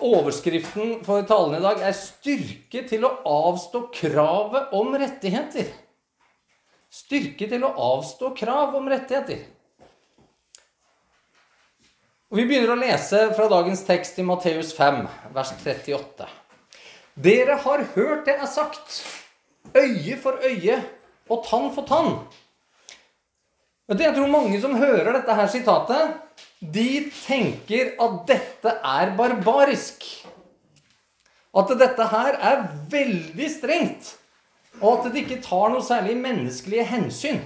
Overskriften for talen i dag er 'Styrke til å avstå kravet om rettigheter'. Styrke til å avstå krav om rettigheter. Og Vi begynner å lese fra dagens tekst i Matteus 5, vers 38. Dere har hørt det er sagt, øye for øye og tann for tann. Jeg tror mange som hører dette her sitatet, de tenker at dette er barbarisk. At dette her er veldig strengt. Og at det ikke tar noe særlig menneskelige hensyn.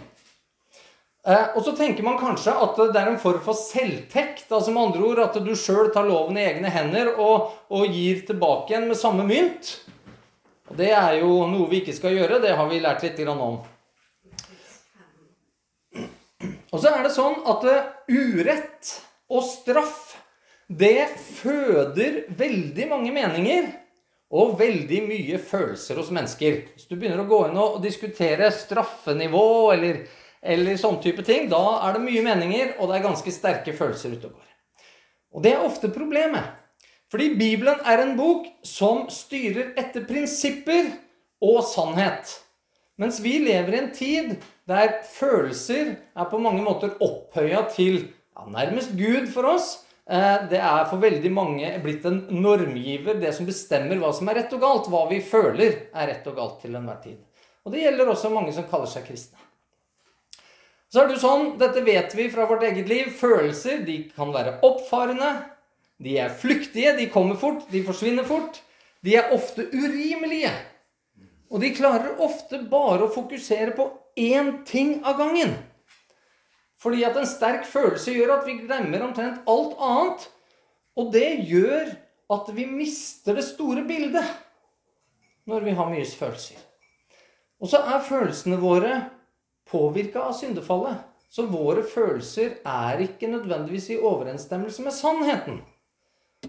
Eh, og så tenker man kanskje at det er en form for selvtekt. altså med andre ord At du sjøl tar loven i egne hender og, og, gir tilbake igjen med samme mynt. Og Det er jo noe vi ikke skal gjøre. Det har vi lært litt om. Og så er det sånn at eh, urett og straff, det føder veldig mange meninger og veldig mye følelser hos mennesker. Hvis du begynner å gå inn og diskutere straffenivå eller, eller sånn type ting, da er det mye meninger, og det er ganske sterke følelser ute og går. Og det er ofte problemet. Fordi Bibelen er en bok som styrer etter prinsipper og sannhet. Mens vi lever i en tid der følelser er på mange måter opphøya til ja, nærmest Gud for oss. Eh, det er for veldig mange blitt en normgiver, det som bestemmer hva som er rett og galt. Hva vi føler er rett og galt til enhver tid. Og det gjelder også mange som kaller seg kristne. Så er det jo sånn, Dette vet vi fra vårt eget liv. Følelser de kan være oppfarende. De er flyktige, de kommer fort, de forsvinner fort. De er ofte urimelige. Og de klarer ofte bare å fokusere på én ting av gangen. Fordi at en sterk følelse gjør at vi glemmer omtrent alt annet. Og det gjør at vi mister det store bildet når vi har mye følelser. Og så er følelsene våre påvirka av syndefallet. Så våre følelser er ikke nødvendigvis i overensstemmelse med sannheten.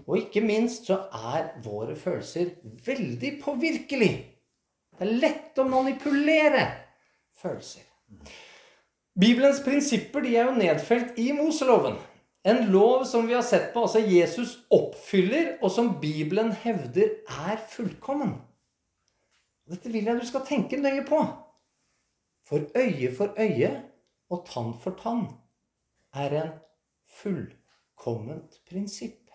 Og ikke minst så er våre følelser veldig påvirkelige. Det er lett å manipulere følelser. Bibelens prinsipper de er jo nedfelt i Moseloven. En lov som vi har sett på, altså Jesus oppfyller, og som Bibelen hevder er fullkommen. Dette vil jeg du skal tenke nøye på. For øye for øye og tann for tann er en fullkomment prinsipp.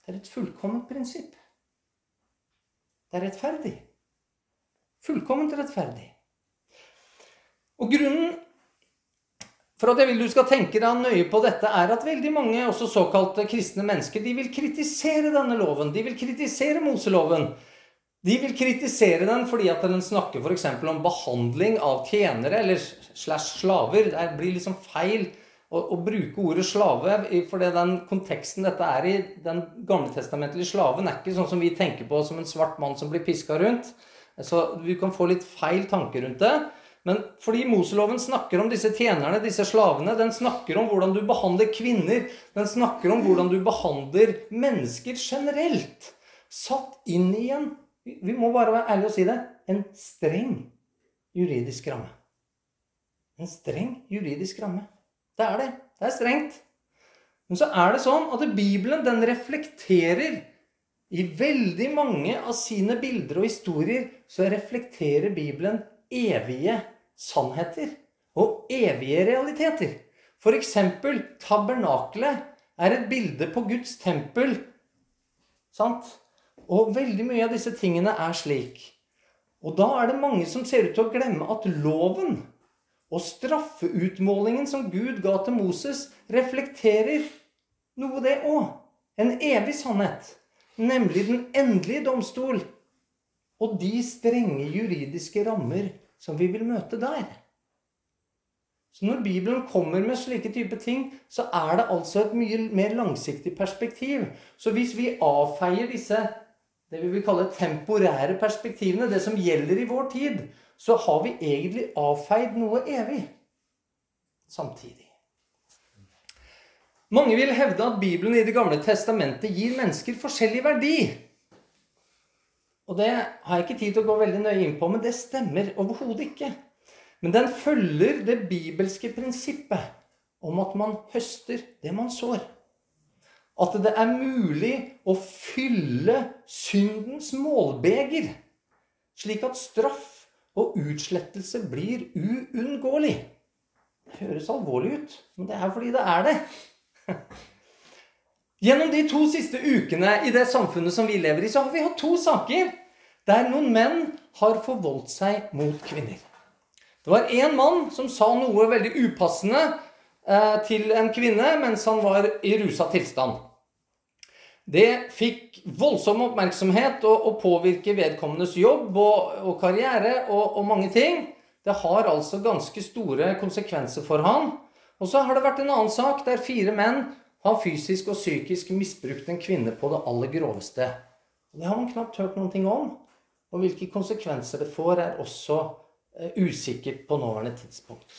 Det er et fullkomment prinsipp. Det er rettferdig. Fullkomment rettferdig. Og grunnen for at jeg vil du skal tenke deg nøye på dette, er at veldig mange også såkalte kristne mennesker de vil kritisere denne loven. De vil kritisere Moseloven. De vil kritisere den fordi at den snakker f.eks. om behandling av tjenere eller slash slaver. Det blir liksom feil å, å bruke ordet slave, for den konteksten dette er i, den gamletestamentlige slaven, er ikke sånn som vi tenker på som en svart mann som blir piska rundt. Så vi kan få litt feil tanke rundt det. Men fordi Moseloven snakker om disse tjenerne, disse slavene, den snakker om hvordan du behandler kvinner, den snakker om hvordan du behandler mennesker generelt. Satt inn i en Vi må bare være ærlige og si det en streng juridisk ramme. En streng juridisk ramme. Det er det. Det er strengt. Men så er det sånn at Bibelen den reflekterer I veldig mange av sine bilder og historier så reflekterer Bibelen evige sannheter og evige realiteter. F.eks. tabernaklet er et bilde på Guds tempel. Sant? Og veldig mye av disse tingene er slik. Og da er det mange som ser ut til å glemme at loven og straffeutmålingen som Gud ga til Moses, reflekterer noe, det òg. En evig sannhet. Nemlig den endelige domstol. Og de strenge juridiske rammer som vi vil møte der. Så når Bibelen kommer med slike type ting, så er det altså et mye mer langsiktig perspektiv. Så hvis vi avfeier disse det vi vil kalle temporære perspektivene, det som gjelder i vår tid, så har vi egentlig avfeid noe evig samtidig. Mange vil hevde at Bibelen i Det gamle testamentet gir mennesker forskjellig verdi. Og Det har jeg ikke tid til å gå veldig nøye inn på, men det stemmer overhodet ikke. Men den følger det bibelske prinsippet om at man høster det man sår. at det er mulig å fylle syndens målbeger, slik at straff og utslettelse blir uunngåelig. Det høres alvorlig ut, men det er fordi det er det. Gjennom de to siste ukene i det samfunnet som vi lever i, så har vi hatt to saker der noen menn har forvoldt seg mot kvinner. Det var én mann som sa noe veldig upassende eh, til en kvinne mens han var i rusa tilstand. Det fikk voldsom oppmerksomhet og, og påvirker vedkommendes jobb og, og karriere og, og, mange ting. Det har altså ganske store konsekvenser for han. Og så har det vært en annen sak der fire menn har fysisk og psykisk misbrukt en kvinne på det aller groveste. Det har man knapt hørt noen ting om. Og hvilke konsekvenser det får, er også eh, usikkert på nåværende tidspunkt.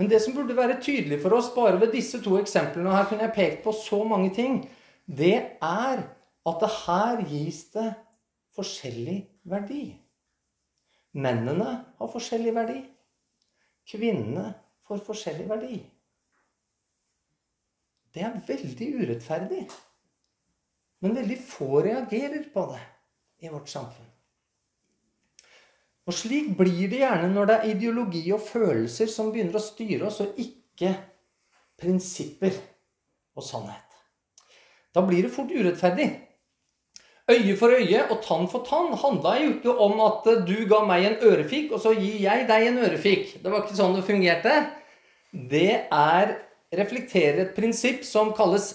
Men det som burde være tydelig for oss bare ved disse to eksemplene, og her kunne jeg pekt på så mange ting, det er at det her gis det forskjellig verdi. Mennene har forskjellig verdi. Kvinnene får forskjellig verdi. Det er veldig urettferdig. Men veldig få reagerer på det i vårt samfunn. Og slik blir det gjerne når det er ideologi og følelser som begynner å styre oss, og ikke prinsipper og sannhet. Da blir det fort urettferdig. Øye for øye og tann for tann handla jo ikke om at du ga meg en ørefik, og så gir jeg deg en ørefik. Det var ikke sånn det fungerte. Det er reflekterer et prinsipp som kalles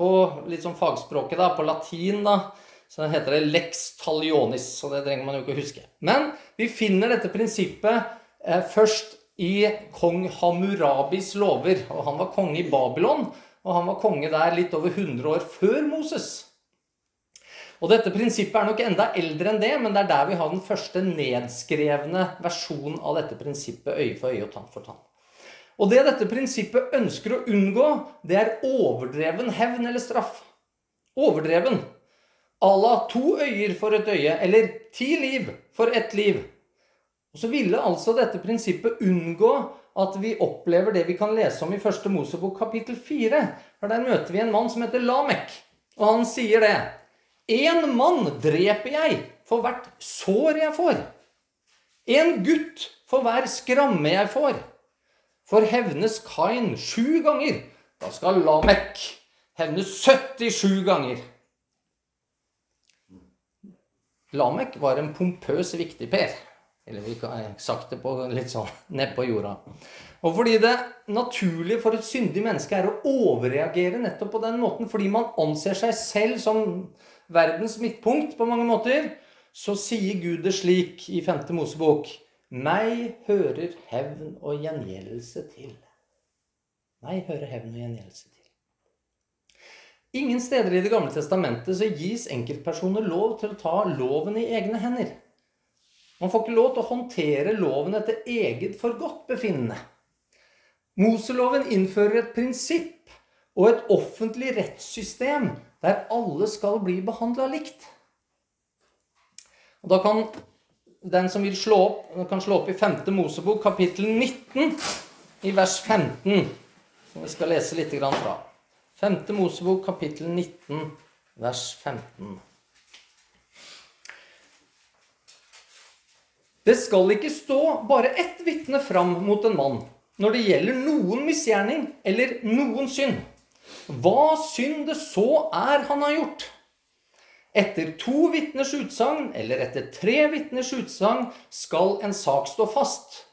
på litt sånn fagspråket, da, på latin, da, så heter det lex talionis, og det trenger man jo ikke å huske. Men vi finner dette prinsippet eh, først i kong Hammurabis lover. Og han var konge i Babylon, og han var konge der litt over 100 år før Moses. Og dette prinsippet er nok enda eldre enn det, men det er der vi har den første nedskrevne versjonen av dette prinsippet øye for øye og tann for tann. Og det dette prinsippet ønsker å unngå, det er overdreven hevn eller straff. Overdreven à la to øyer for et øye, eller ti liv for ett liv. Og Så ville altså dette prinsippet unngå at vi opplever det vi kan lese om i første Mosebok kapittel 4. For der møter vi en mann som heter Lamek, og han sier det. Én mann dreper jeg for hvert sår jeg får. En gutt for hver skramme jeg får. For hevnes Kain sju ganger, da skal Lamek hevnes 77 ganger. Lamek var en pompøs viktigper. Eller vi kan sagt det på litt sånn nedpå jorda. Og fordi det naturlige for et syndig menneske er å overreagere nettopp på den måten, fordi man anser seg selv som verdens midtpunkt på mange måter, så sier Gud det slik i 5. Mosebok Meg hører hevn og gjengjeldelse til. Meg hører hevn og gjengjeldelse til. Ingen steder i Det gamle testamentet så gis enkeltpersoner lov til å ta loven i egne hender. Man får ikke lov til å håndtere loven etter eget forgodtbefinnende. Moseloven innfører et prinsipp og et offentlig rettssystem der alle skal bli behandla likt. Og da kan den som vil slå opp, kan slå opp i 5. Mosebok, kapittel 19, i vers 15, som vi skal lese litt fra. 5. Mosebok, kapittel 19, vers 15. Det skal ikke stå bare ett vitne fram mot en mann når det gjelder noen misgjerning eller noen synd. Hva synd det så er han har gjort. Etter to vitners utsagn eller etter tre vitners utsagn skal en sak stå fast.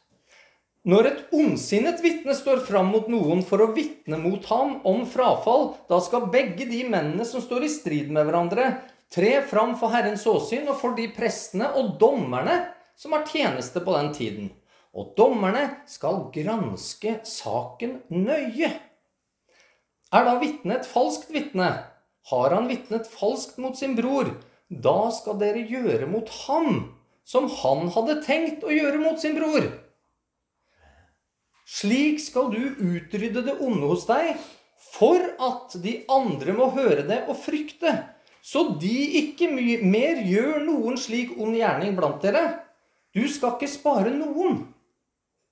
Når et ondsinnet vitne står fram mot noen for å vitne mot ham om frafall, da skal begge de mennene som står i strid med hverandre, tre fram for Herrens åsyn og for de prestene og dommerne som har tjeneste på den tiden. Og dommerne skal granske saken nøye. Er da vitnet et falskt vitne? Har han vitnet falskt mot sin bror? Da skal dere gjøre mot ham som han hadde tenkt å gjøre mot sin bror. Slik skal du utrydde det onde hos deg, for at de andre må høre det og frykte, så de ikke mer gjør noen slik ond gjerning blant dere. Du skal ikke spare noen.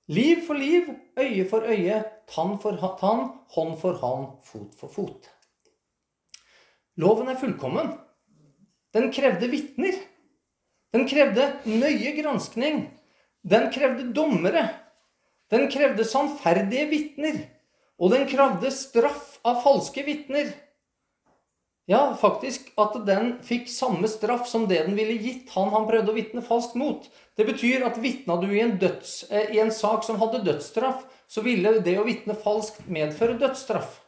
Liv for liv, øye for øye, tann for tann, hånd for hånd, fot for fot. Loven er fullkommen. Den krevde vitner. Den krevde nøye granskning. Den krevde dommere. Den krevde sannferdige vitner. Og den krevde straff av falske vitner. Ja, faktisk at den fikk samme straff som det den ville gitt han han prøvde å vitne falskt mot. Det betyr at vitna du i en, døds, eh, i en sak som hadde dødsstraff, så ville det å vitne falskt medføre dødsstraff.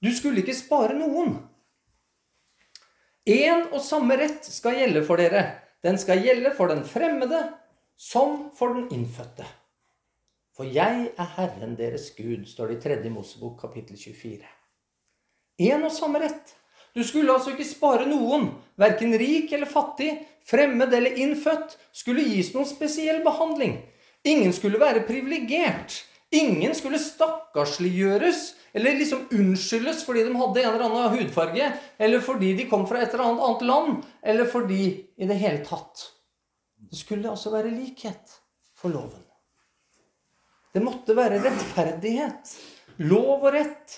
Du skulle ikke spare noen. Én og samme rett skal gjelde for dere. Den skal gjelde for den fremmede som for den innfødte. For jeg er Herren deres Gud, står det i 3. Mosebok kapittel 24. Én og samme rett. Du skulle altså ikke spare noen, verken rik eller fattig, fremmed eller innfødt, skulle gis noen spesiell behandling. Ingen skulle være privilegert. Ingen skulle stakkarsliggjøres eller liksom unnskyldes fordi de hadde en eller annen hudfarge, eller fordi de kom fra et eller annet annet land, eller fordi i det hele tatt. Det skulle altså være likhet for loven. Det måtte være rettferdighet, lov og rett,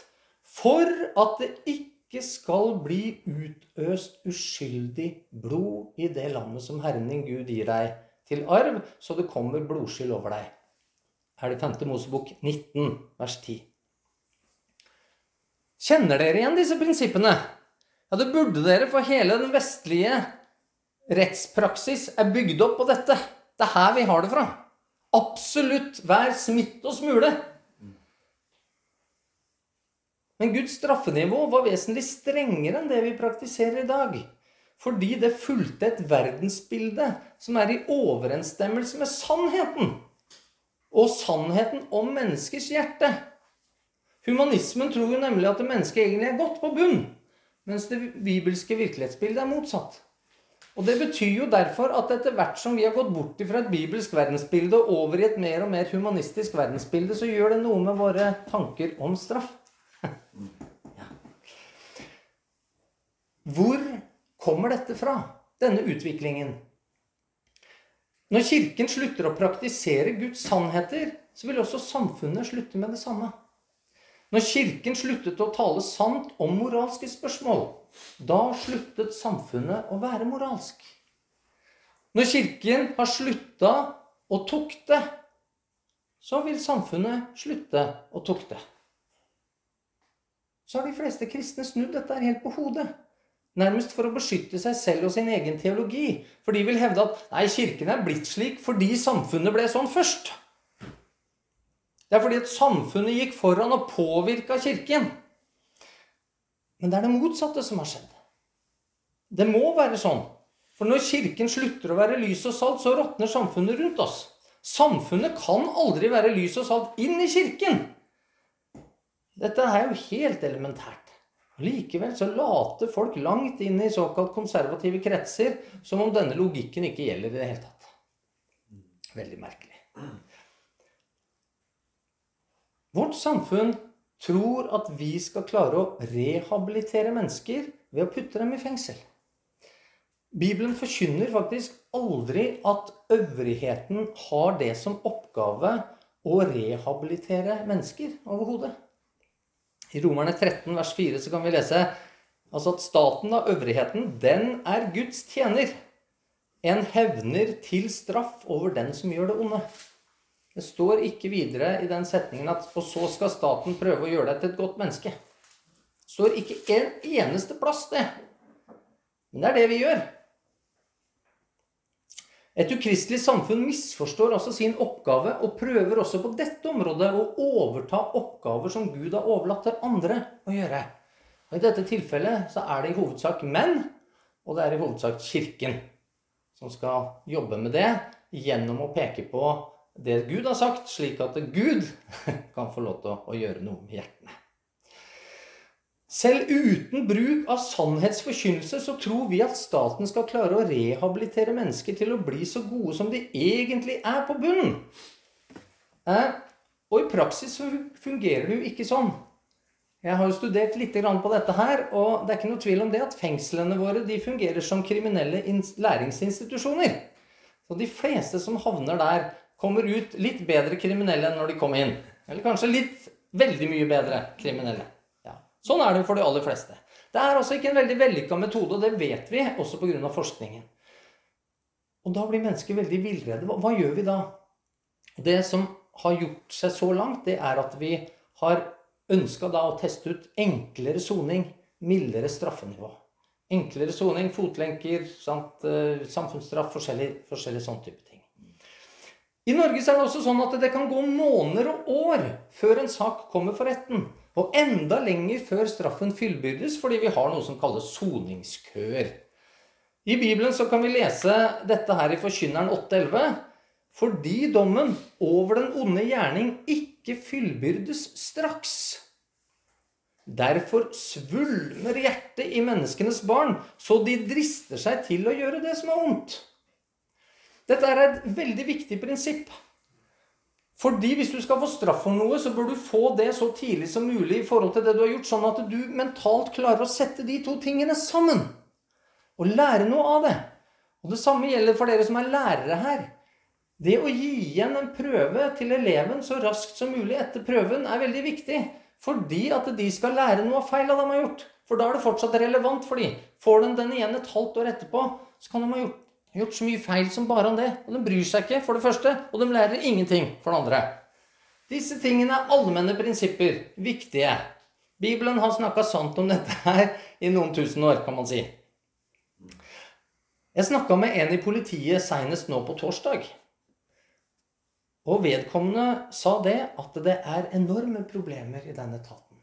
for at det ikke skal bli utøst uskyldig blod i det landet som Herren din Gud gir deg til arv, så det kommer blodskyld over deg. Her er det 5. Mosebok 19, vers 10. Kjenner dere igjen disse prinsippene? Ja, det burde dere, for hele den vestlige rettspraksis er bygd opp på dette. Det er her vi har det fra. Absolutt hver smitt og smule. Men Guds straffenivå var vesentlig strengere enn det vi praktiserer i dag. Fordi det fulgte et verdensbilde som er i overensstemmelse med sannheten. Og sannheten om menneskers hjerte. Humanismen tror jo nemlig at mennesket egentlig er godt på bunn, mens det bibelske virkelighetsbildet er motsatt. Og Det betyr jo derfor at etter hvert som vi har gått bort fra et bibelsk verdensbilde og over i et mer og mer humanistisk verdensbilde, så gjør det noe med våre tanker om straff. ja. Hvor kommer dette fra, denne utviklingen? Når Kirken slutter å praktisere Guds sannheter, så vil også samfunnet slutte med det samme. Når Kirken sluttet å tale sant om moralske spørsmål, da sluttet samfunnet å være moralsk. Når Kirken har slutta å tukte, så vil samfunnet slutte å tukte. Så har de fleste kristne snudd dette helt på hodet. Nærmest for å beskytte seg selv og sin egen teologi. For de vil hevde at nei, Kirken er blitt slik fordi samfunnet ble sånn først. Det er fordi at samfunnet gikk foran og påvirka kirken. Men det er det motsatte som har skjedd. Det må være sånn. For når kirken slutter å være lys og salt, så råtner samfunnet rundt oss. Samfunnet kan aldri være lys og salt inn i kirken. Dette er jo helt elementært. Likevel så later folk langt inn i såkalt konservative kretser som om denne logikken ikke gjelder i det hele tatt. Veldig merkelig. Vårt samfunn tror at vi skal klare å rehabilitere mennesker ved å putte dem i fengsel. Bibelen forkynner faktisk aldri at øvrigheten har det som oppgave å rehabilitere mennesker overhodet. I Romerne 13, vers 4 så kan vi lese altså at staten av øvrigheten, den er Guds tjener. En hevner til straff over den som gjør det onde. Det står ikke videre i den setningen at og så skal staten prøve å gjøre deg til et godt menneske. Det står ikke en eneste plass, det. Men det er det vi gjør. Et ukristelig samfunn misforstår altså sin oppgave og prøver også på dette området å overta oppgaver som Gud har overlatt til andre å gjøre. Og I dette tilfellet så er det i hovedsak menn, og det er i hovedsak Kirken, som skal jobbe med det gjennom å peke på det Gud har sagt, slik at Gud kan få lov til å gjøre noe med hjertene. Selv uten bruk av sannhetsforkynnelse så tror vi at staten skal klare å rehabilitere mennesker til å bli så gode som de egentlig er på bunnen. Og i praksis så fungerer det jo ikke sånn. Jeg har jo studert litt på dette her, og det er ikke noe tvil om det at fengslene våre de fungerer som kriminelle læringsinstitusjoner. Så de fleste som havner der, kommer ut litt bedre kriminelle enn når de kom inn. Eller kanskje litt veldig mye bedre kriminelle. Ja, Sånn er det for de aller fleste. Det er altså ikke en veldig vellykka metode, og det vet vi også pga. forskningen. Og da blir mennesker veldig villredde. Hva, hva gjør vi da? Det som har gjort seg så langt, det er at vi har ønska å teste ut enklere soning, mildere straffenivå. Enklere soning, fotlenker, sant, eh, samfunnsstraff, forskjellig, forskjellig sånn type ting. I Norge er det også sånn at det kan gå måneder og år før en sak kommer for retten. Og enda lenger før straffen fyllbyrdes, fordi vi har noe som kalles soningskøer. I Bibelen så kan vi lese dette her i Forkynneren 8,11. Fordi dommen over den onde gjerning ikke fyllbyrdes straks. Derfor svulmer hjertet i menneskenes barn, så de drister seg til å gjøre det som er ondt. Dette er et veldig viktig prinsipp. Fordi hvis du skal få straff for noe, så bør du få det så tidlig som mulig i forhold til det du har gjort, sånn at du mentalt klarer å sette de to tingene sammen. Og lære noe av det. Og det samme gjelder for dere som er lærere her. Det å gi igjen en prøve til eleven så raskt som mulig etter prøven er veldig viktig. Fordi at de skal lære noe av feila de har gjort. For da er det fortsatt relevant for dem. Får de den igjen et halvt år etterpå, så kan de ha gjort, gjort så mye feil som bare om det. Og de bryr seg ikke, for det første, og de lærer ingenting for det andre. Disse tingene er allmenne prinsipper. Viktige. Bibelen har snakka sant om dette her i noen tusen år, kan man si. Jeg snakka med en i politiet seinest nå på torsdag. Og vedkommende sa det at det er enorme problemer i denne etaten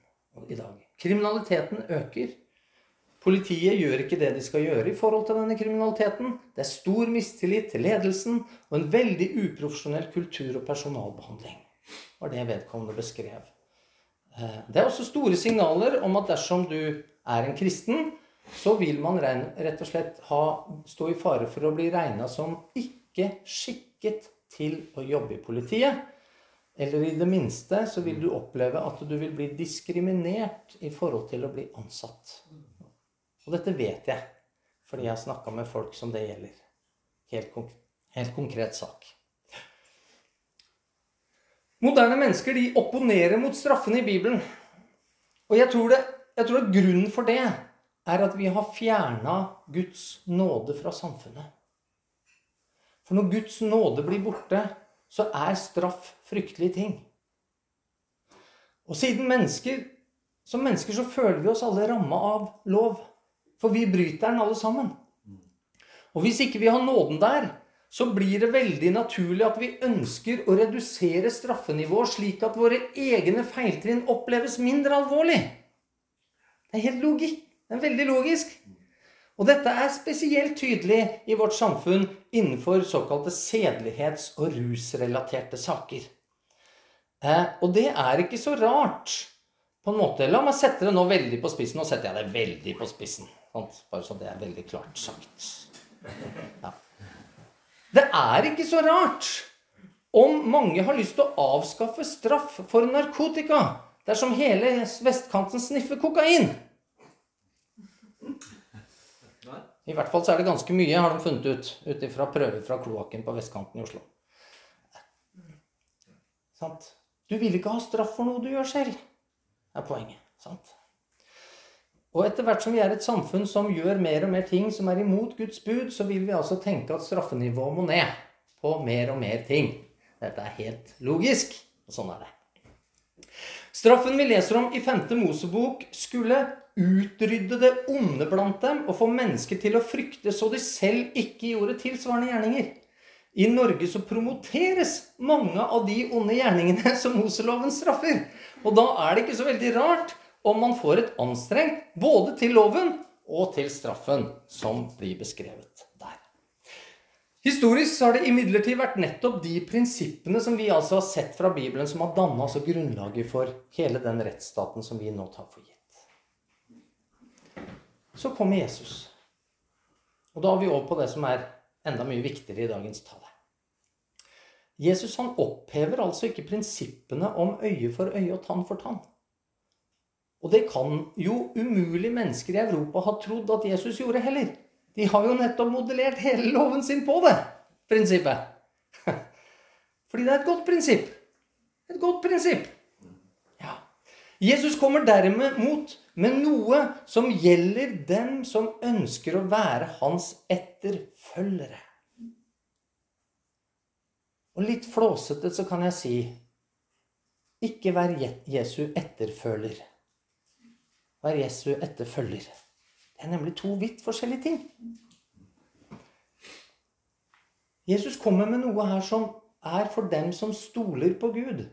i dag. Kriminaliteten øker. Politiet gjør ikke det de skal gjøre i forhold til denne kriminaliteten. Det er stor mistillit til ledelsen og en veldig uprofesjonell kultur og personalbehandling. var det vedkommende beskrev. Eh, det er også store signaler om at dersom du er en kristen, så vil man rett og slett ha, stå i fare for å bli regna som ikke skikket til å jobbe i politiet. Eller i det minste så vil du oppleve at du vil bli diskriminert i forhold til å bli ansatt. Og dette vet jeg, fordi jeg har snakka med folk som det gjelder. Helt, konk helt konkret sak. Moderne mennesker de opponerer mot straffene i Bibelen. Og jeg tror, det, jeg tror at grunnen for det er at vi har fjerna Guds nåde fra samfunnet. For når Guds nåde blir borte, så er straff fryktelige ting. Og siden mennesker, som mennesker så føler vi oss alle ramma av lov. For vi bryter den alle sammen. Og hvis ikke vi har nåden der, så blir det veldig naturlig at vi ønsker å redusere straffenivået slik at våre egne feiltrinn oppleves mindre alvorlig. Det er helt logikk. Det er veldig logisk. Og dette er spesielt tydelig i vårt samfunn innenfor såkalte sedelighets- og rusrelaterte saker. Eh, og det er ikke så rart, på en måte. La meg sette det nå veldig på spissen. Nå setter jeg det veldig på spissen. Bare så det er veldig klart sagt. Ja. Det er ikke så rart om mange har lyst til å avskaffe straff for narkotika dersom hele vestkanten sniffer kokain. I hvert fall så er det ganske mye, har de funnet ut, ut ifra prøver fra kloakken på vestkanten i Oslo. Sant? Du vil ikke ha straff for noe du gjør selv, er poenget. Sant? Og etter hvert som vi er et samfunn som gjør mer og mer ting som er imot Guds bud, så vil vi altså tenke at straffenivået må ned på mer og mer ting. Dette er helt logisk, og sånn er det. Straffen vi leser om i 5. Mosebok, skulle utrydde det onde blant dem og få mennesker til å frykte så de selv ikke gjorde tilsvarende gjerninger. I Norge så promoteres mange av de onde gjerningene som Moseloven straffer. Og da er det ikke så veldig rart om man får et anstrengt både til loven og til straffen som blir beskrevet der. Historisk har det imidlertid vært nettopp de prinsippene som vi altså har sett fra Bibelen, som har danna altså grunnlaget for hele den rettsstaten som vi nå tar for gitt. Så kommer Jesus. Og da er vi over på det som er enda mye viktigere i dagens tale. Jesus han opphever altså ikke prinsippene om øye for øye og tann for tann. Og det kan jo umulig mennesker i Europa ha trodd at Jesus gjorde heller. De har jo nettopp modellert hele loven sin på det prinsippet. Fordi det er et godt prinsipp. Et godt prinsipp. Ja. Jesus kommer dermed mot med noe som gjelder dem som ønsker å være hans etterfølgere. Og litt flåsete så kan jeg si ikke vær Jesu etterfølger. Vær Jesu etterfølger. Det er nemlig to vidt forskjellige ting. Jesus kommer med noe her som er for dem som stoler på Gud.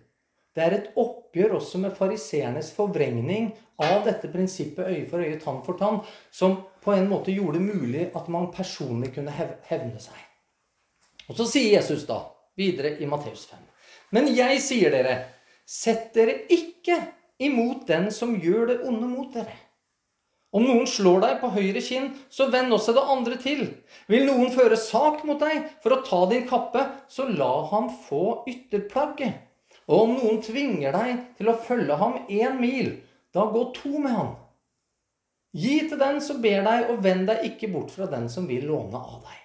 Det er et oppgjør også med fariseernes forvrengning av dette prinsippet øye for øye, tann for tann, som på en måte gjorde det mulig at man personlig kunne hevne seg. Og så sier Jesus da, videre i Matteus 5.: Men jeg sier dere, Sett dere ikke imot den som gjør det onde mot dere. Om noen slår deg på høyre kinn, så vend også det andre til. Vil noen føre sak mot deg for å ta din kappe, så la ham få ytterplagget. Og om noen tvinger deg til å følge ham én mil, da gå to med ham. Gi til den som ber deg, og vend deg ikke bort fra den som vil låne av deg.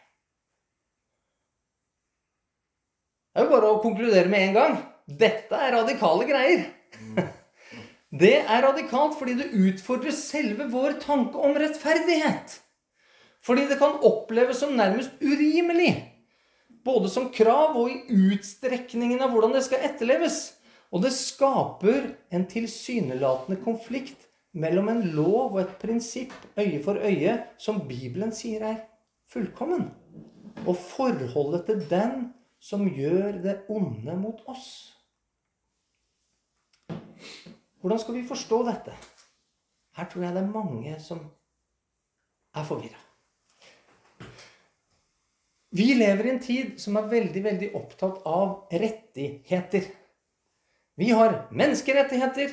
Det er jo bare å konkludere med en gang. Dette er radikale greier. Det er radikalt fordi det utfordrer selve vår tanke om rettferdighet. Fordi det kan oppleves som nærmest urimelig. Både som krav og i utstrekningen av hvordan det skal etterleves. Og det skaper en tilsynelatende konflikt mellom en lov og et prinsipp øye for øye som Bibelen sier er fullkommen. Og forholdet til den som gjør det onde mot oss. Hvordan skal vi forstå dette? Her tror jeg det er mange som er forvirra. Vi lever i en tid som er veldig, veldig opptatt av rettigheter. Vi har menneskerettigheter,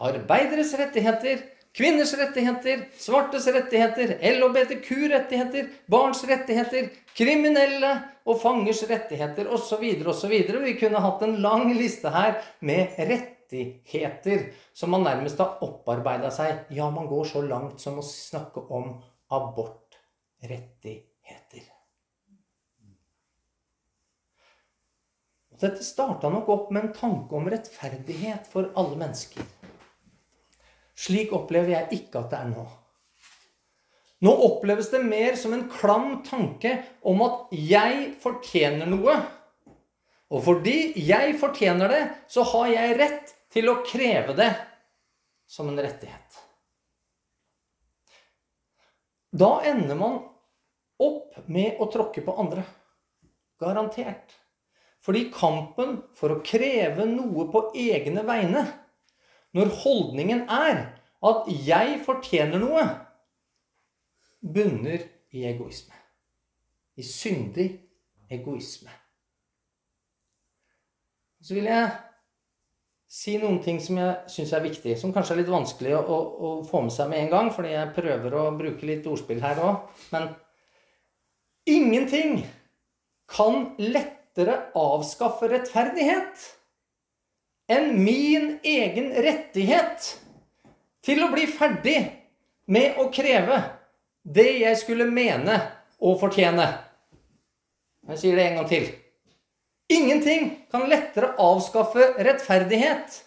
arbeideres rettigheter, kvinners rettigheter, svartes rettigheter, LHBTQ-rettigheter, barns rettigheter, kriminelle og fangers rettigheter osv. osv. Vi kunne hatt en lang liste her med rettigheter rettigheter som man nærmest har opparbeida seg. Ja, man går så langt som å snakke om abortrettigheter. Dette starta nok opp med en tanke om rettferdighet for alle mennesker. Slik opplever jeg ikke at det er nå. Nå oppleves det mer som en klam tanke om at jeg fortjener noe. Og fordi jeg fortjener det, så har jeg rett til å kreve det som en rettighet. Da ender man opp med å tråkke på andre. Garantert. Fordi kampen for å kreve noe på egne vegne, når holdningen er at 'jeg fortjener noe', bunner i egoisme. I syndig egoisme. Så vil jeg si noen ting som jeg syns er viktig, som kanskje er litt vanskelig å, å, å, få med seg med en gang, fordi jeg prøver å bruke litt ordspill her òg. Men ingenting kan lettere avskaffe rettferdighet enn min egen rettighet til å bli ferdig med å kreve det jeg skulle mene og fortjene. Jeg sier det en gang til. Ingenting kan lettere avskaffe rettferdighet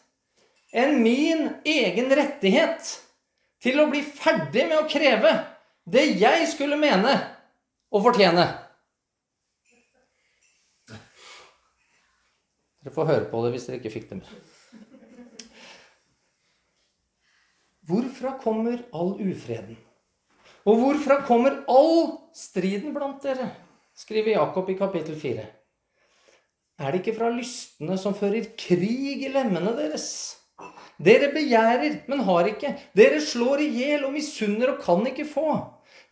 enn min egen rettighet til å bli ferdig med å kreve det jeg skulle mene og fortjene. Dere får høre på det hvis dere ikke fikk det med. Hvorfra kommer all ufreden? Og hvorfra kommer all striden blant dere? skriver Jakob i kapittel 4. Er det ikke fra lystne som fører krig i lemmene deres? Dere begjærer, men har ikke. Dere slår i hjel og misunner og kan ikke få.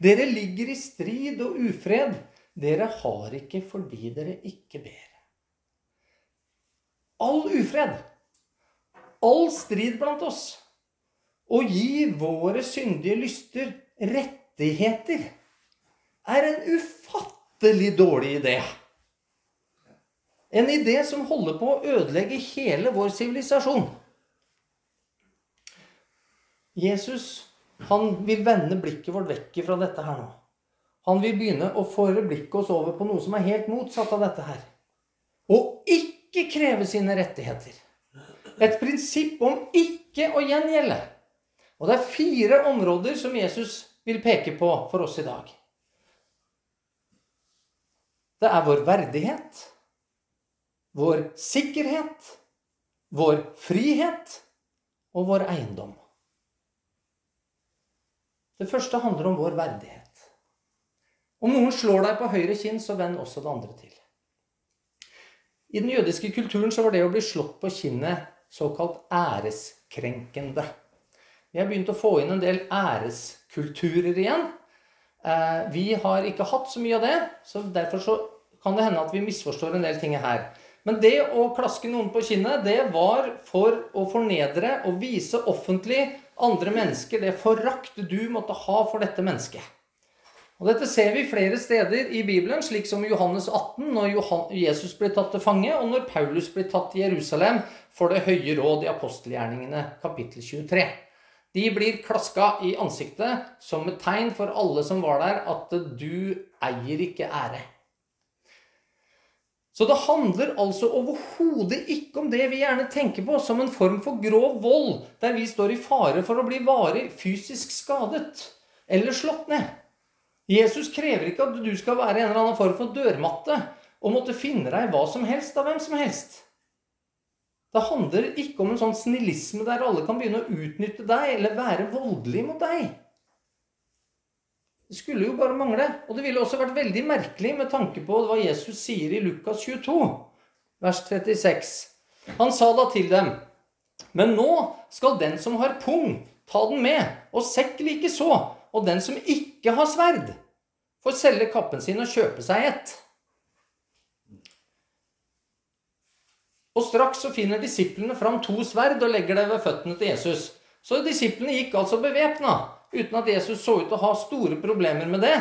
Dere ligger i strid og ufred. Dere har ikke fordi dere ikke ber. All ufred, all strid blant oss, å gi våre syndige lyster rettigheter, er en ufattelig dårlig idé. En idé som holder på å ødelegge hele vår sivilisasjon. Jesus han vil vende blikket vårt vekk fra dette her nå. Han vil begynne å føre blikket oss over på noe som er helt motsatt av dette her. Og ikke kreve sine rettigheter. Et prinsipp om ikke å gjengjelde. Og det er fire områder som Jesus vil peke på for oss i dag. Det er vår verdighet, vår sikkerhet, vår frihet og vår eiendom. Det første handler om vår verdighet. Om noen slår deg på høyre kinn, så vend også det andre til. I den jødiske kulturen så var det å bli slått på kinnet såkalt æreskrenkende. Vi har begynt å få inn en del æreskulturer igjen. Eh, vi har ikke hatt så mye av det, så derfor så kan det hende at vi misforstår en del ting her. Men det å klaske noen på kinnet, det var for å fornedre og vise offentlig andre mennesker det forakt du måtte ha for dette mennesket. Og Dette ser vi flere steder i Bibelen, slik som Johannes 18, når Jesus blir tatt til fange, og når Paulus blir tatt til Jerusalem for Det høye råd i apostelgjerningene kapittel 23. De blir klaska i ansiktet som et tegn for alle som var der, at du eier ikke ære. Så det handler altså overhodet ikke om det vi gjerne tenker på som en form for grov vold, der vi står i fare for å bli varig fysisk skadet eller slått ned. Jesus krever ikke at du skal være en eller annen form for dørmatte og måtte finne deg hva som helst av hvem som helst. Det handler ikke om en sånn snillisme der alle kan begynne å utnytte deg eller være voldelige mot deg. Det skulle jo bare mangle. Og det ville også vært veldig merkelig med tanke på hva Jesus sier i Lukas 22, vers 36. Han sa da til dem, men nå skal den som har pung, ta den med, og sekk likeså, og den som ikke har sverd, får selge kappen sin og kjøpe seg et. Og straks så finner disiplene fram to sverd og legger det ved føttene til Jesus. Så disiplene gikk altså bevæpna, uten at Jesus så ut til å ha store problemer med det.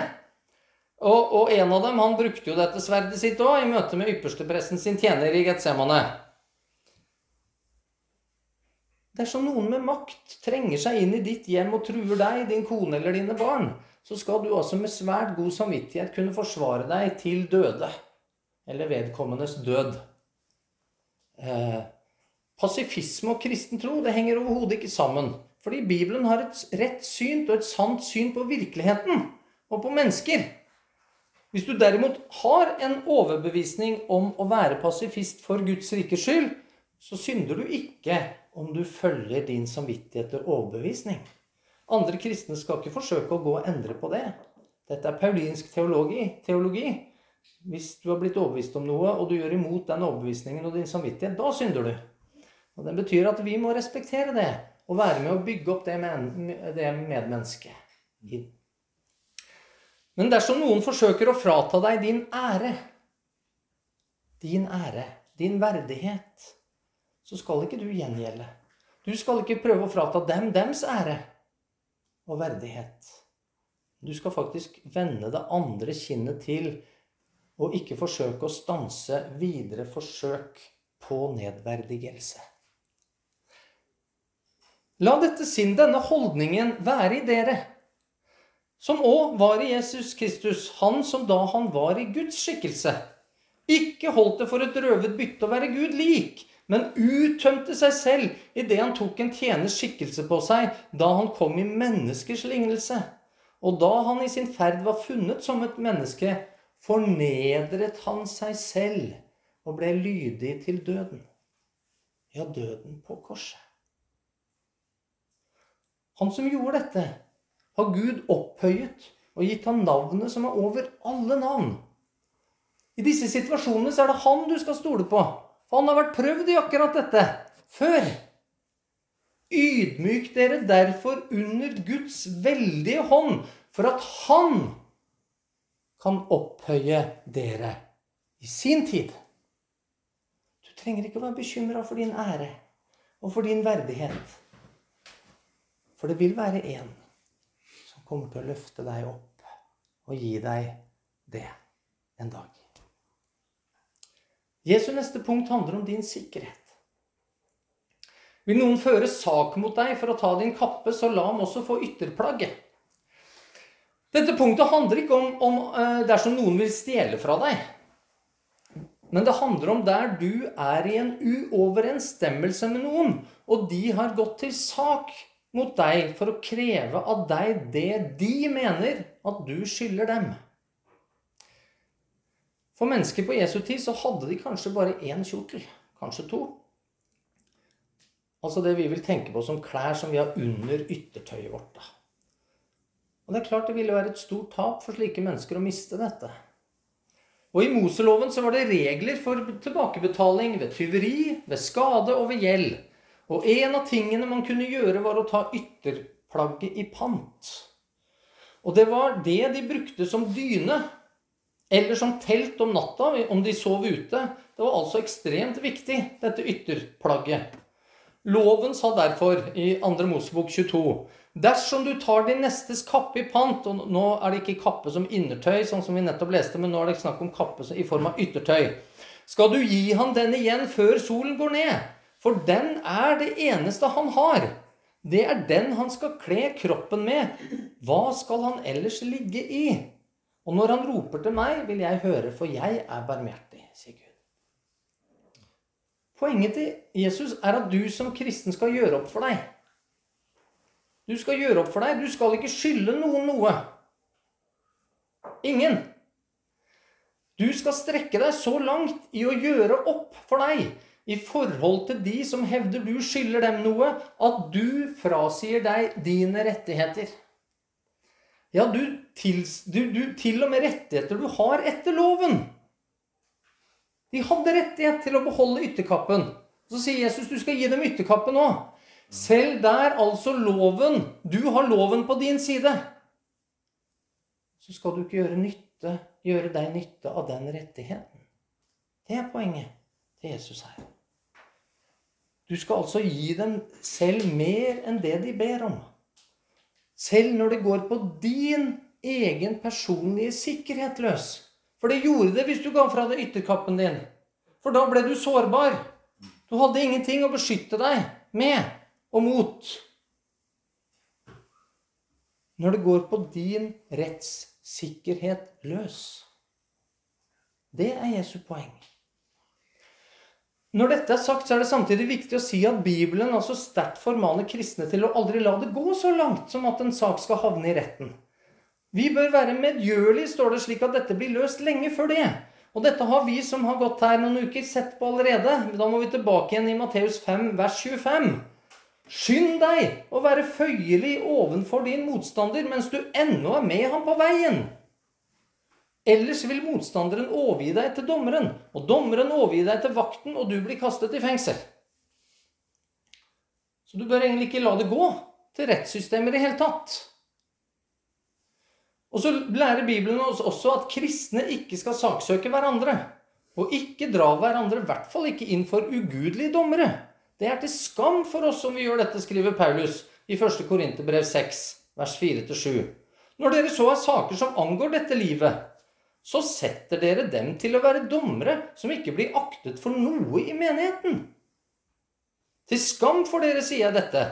Og, og en av dem han brukte jo dette sverdet sitt òg i møte med ypperstepresten sin tjener i Getsemane. Dersom noen med makt trenger seg inn i ditt hjem og truer deg, din kone eller dine barn, så skal du altså med svært god samvittighet kunne forsvare deg til døde. Eller vedkommendes død. Eh, pasifisme og kristen tro det henger overhodet ikke sammen. Fordi Bibelen har et rett syn og et sant syn på virkeligheten og på mennesker. Hvis du derimot har en overbevisning om å være pasifist for Guds rikes skyld, så synder du ikke om du følger din samvittighet og overbevisning. Andre kristne skal ikke forsøke å gå og endre på det. Dette er paulinsk teologi. teologi. Hvis du har blitt overbevist om noe, og du gjør imot den overbevisningen og din samvittighet, da synder du. Og Det betyr at vi må respektere det og være med å bygge opp det, med, det medmennesket. Men dersom noen forsøker å frata deg din ære, din ære, din verdighet så skal ikke du gjengjelde. Du skal ikke prøve å frata dem dems ære og verdighet. Du skal faktisk vende det andre kinnet til og ikke forsøke å stanse videre forsøk på nedverdigelse. La dette sinn, denne holdningen, være i dere, som òg var i Jesus Kristus, han som da han var i Guds skikkelse, ikke holdt det for et røvet bytte å være Gud lik, men uttømte seg selv idet han tok en tjeners skikkelse på seg da han kom i menneskers lignelse. Og da han i sin ferd var funnet som et menneske, fornedret han seg selv og ble lydig til døden. Ja, døden på korset. Han som gjorde dette, har Gud opphøyet og gitt ham navnet som er over alle navn. I disse situasjonene så er det han du skal stole på. For han har vært prøvd i akkurat dette før. Ydmyk dere derfor under Guds veldige hånd, for at Han kan opphøye dere i sin tid. Du trenger ikke å være bekymra for din ære og for din verdighet. For det vil være en som kommer til å løfte deg opp og gi deg det en dag. Jesu neste punkt handler om din sikkerhet. Vil noen føre sak mot deg for å ta din kappe, så la ham også få ytterplagget. Dette punktet handler ikke om, om uh, dersom noen vil stjele fra deg. Men det handler om der du er i en uoverensstemmelse med noen, og de har gått til sak mot deg for å kreve av deg det de mener at du skylder dem. For mennesker på Jesu tid så hadde de kanskje bare én kjortel, kanskje to. Altså det vi vil tenke på som klær som vi har under yttertøyet vårt. da. Og det er klart det ville være et stort tap for slike mennesker å miste dette. Og i Moseloven så var det regler for tilbakebetaling ved tyveri, ved skade og ved gjeld. Og en av tingene man kunne gjøre, var å ta ytterplagget i pant. Og det var det de brukte som dyne. Eller som telt om natta, om de sov ute. Det var altså ekstremt viktig, dette ytterplagget. Loven sa derfor i 2. Mosebok 22 Dersom du tar din nestes kappe i pant Og nå er det ikke kappe som innertøy, sånn som vi nettopp leste, men nå er det snakk om kappe i form av yttertøy. Skal du gi han den igjen før solen går ned? For den er det eneste han har. Det er den han skal kle kroppen med. Hva skal han ellers ligge i? Og når han roper til meg, vil jeg høre, for jeg er barmhjertig, sier Gud. Poenget til Jesus er at du som kristen skal gjøre opp for deg. Du skal gjøre opp for deg. Du skal ikke skylde noen noe. Ingen. Du skal strekke deg så langt i å gjøre opp for deg i forhold til de som hevder du skylder dem noe, at du frasier deg dine rettigheter. Ja, du til, du, du, til og med rettigheter du har etter loven. De hadde rettighet til å beholde ytterkappen. Så sier Jesus du skal gi dem ytterkappen òg. Selv der altså loven Du har loven på din side. Så skal du ikke gjøre, nytte, gjøre deg nytte av den rettigheten. Det er poenget til Jesus her. Du skal altså gi dem selv mer enn det de ber om. Selv når det går på din egen personlige sikkerhet løs. For det gjorde det hvis du ga fra deg ytterkappen din. For da ble du sårbar. Du hadde ingenting å beskytte deg med og mot. Når det går på din rettssikkerhet løs. Det er Jesu poeng. Når dette er sagt, så er det samtidig viktig å si at Bibelen altså sterkt formaner kristne til å aldri la det gå så langt som at en sak skal havne i retten. Vi bør være medgjørlige, står det slik at dette blir løst lenge før det. Og dette har vi som har gått her noen uker, sett på allerede. Da må vi tilbake igjen i Matteus 5, vers 25. Skynd deg å være føyelig ovenfor din motstander mens du ennå er med ham på veien. Ellers vil motstanderen overgi deg til dommeren, og dommeren overgi deg til vakten, og du blir kastet i fengsel. Så du bør egentlig ikke la det gå til rettssystemet i det hele tatt. Og så lærer Bibelen oss også at kristne ikke skal saksøke hverandre. Og ikke dra hverandre, i hvert fall ikke inn for ugudelige dommere. Det er til skam for oss som vi gjør dette, skriver Paulus i 1. Korinterbrev 6, vers 4-7. Når dere så har saker som angår dette livet, så setter dere dem til å være dommere som ikke blir aktet for noe i menigheten. Til skam for dere, sier jeg dette.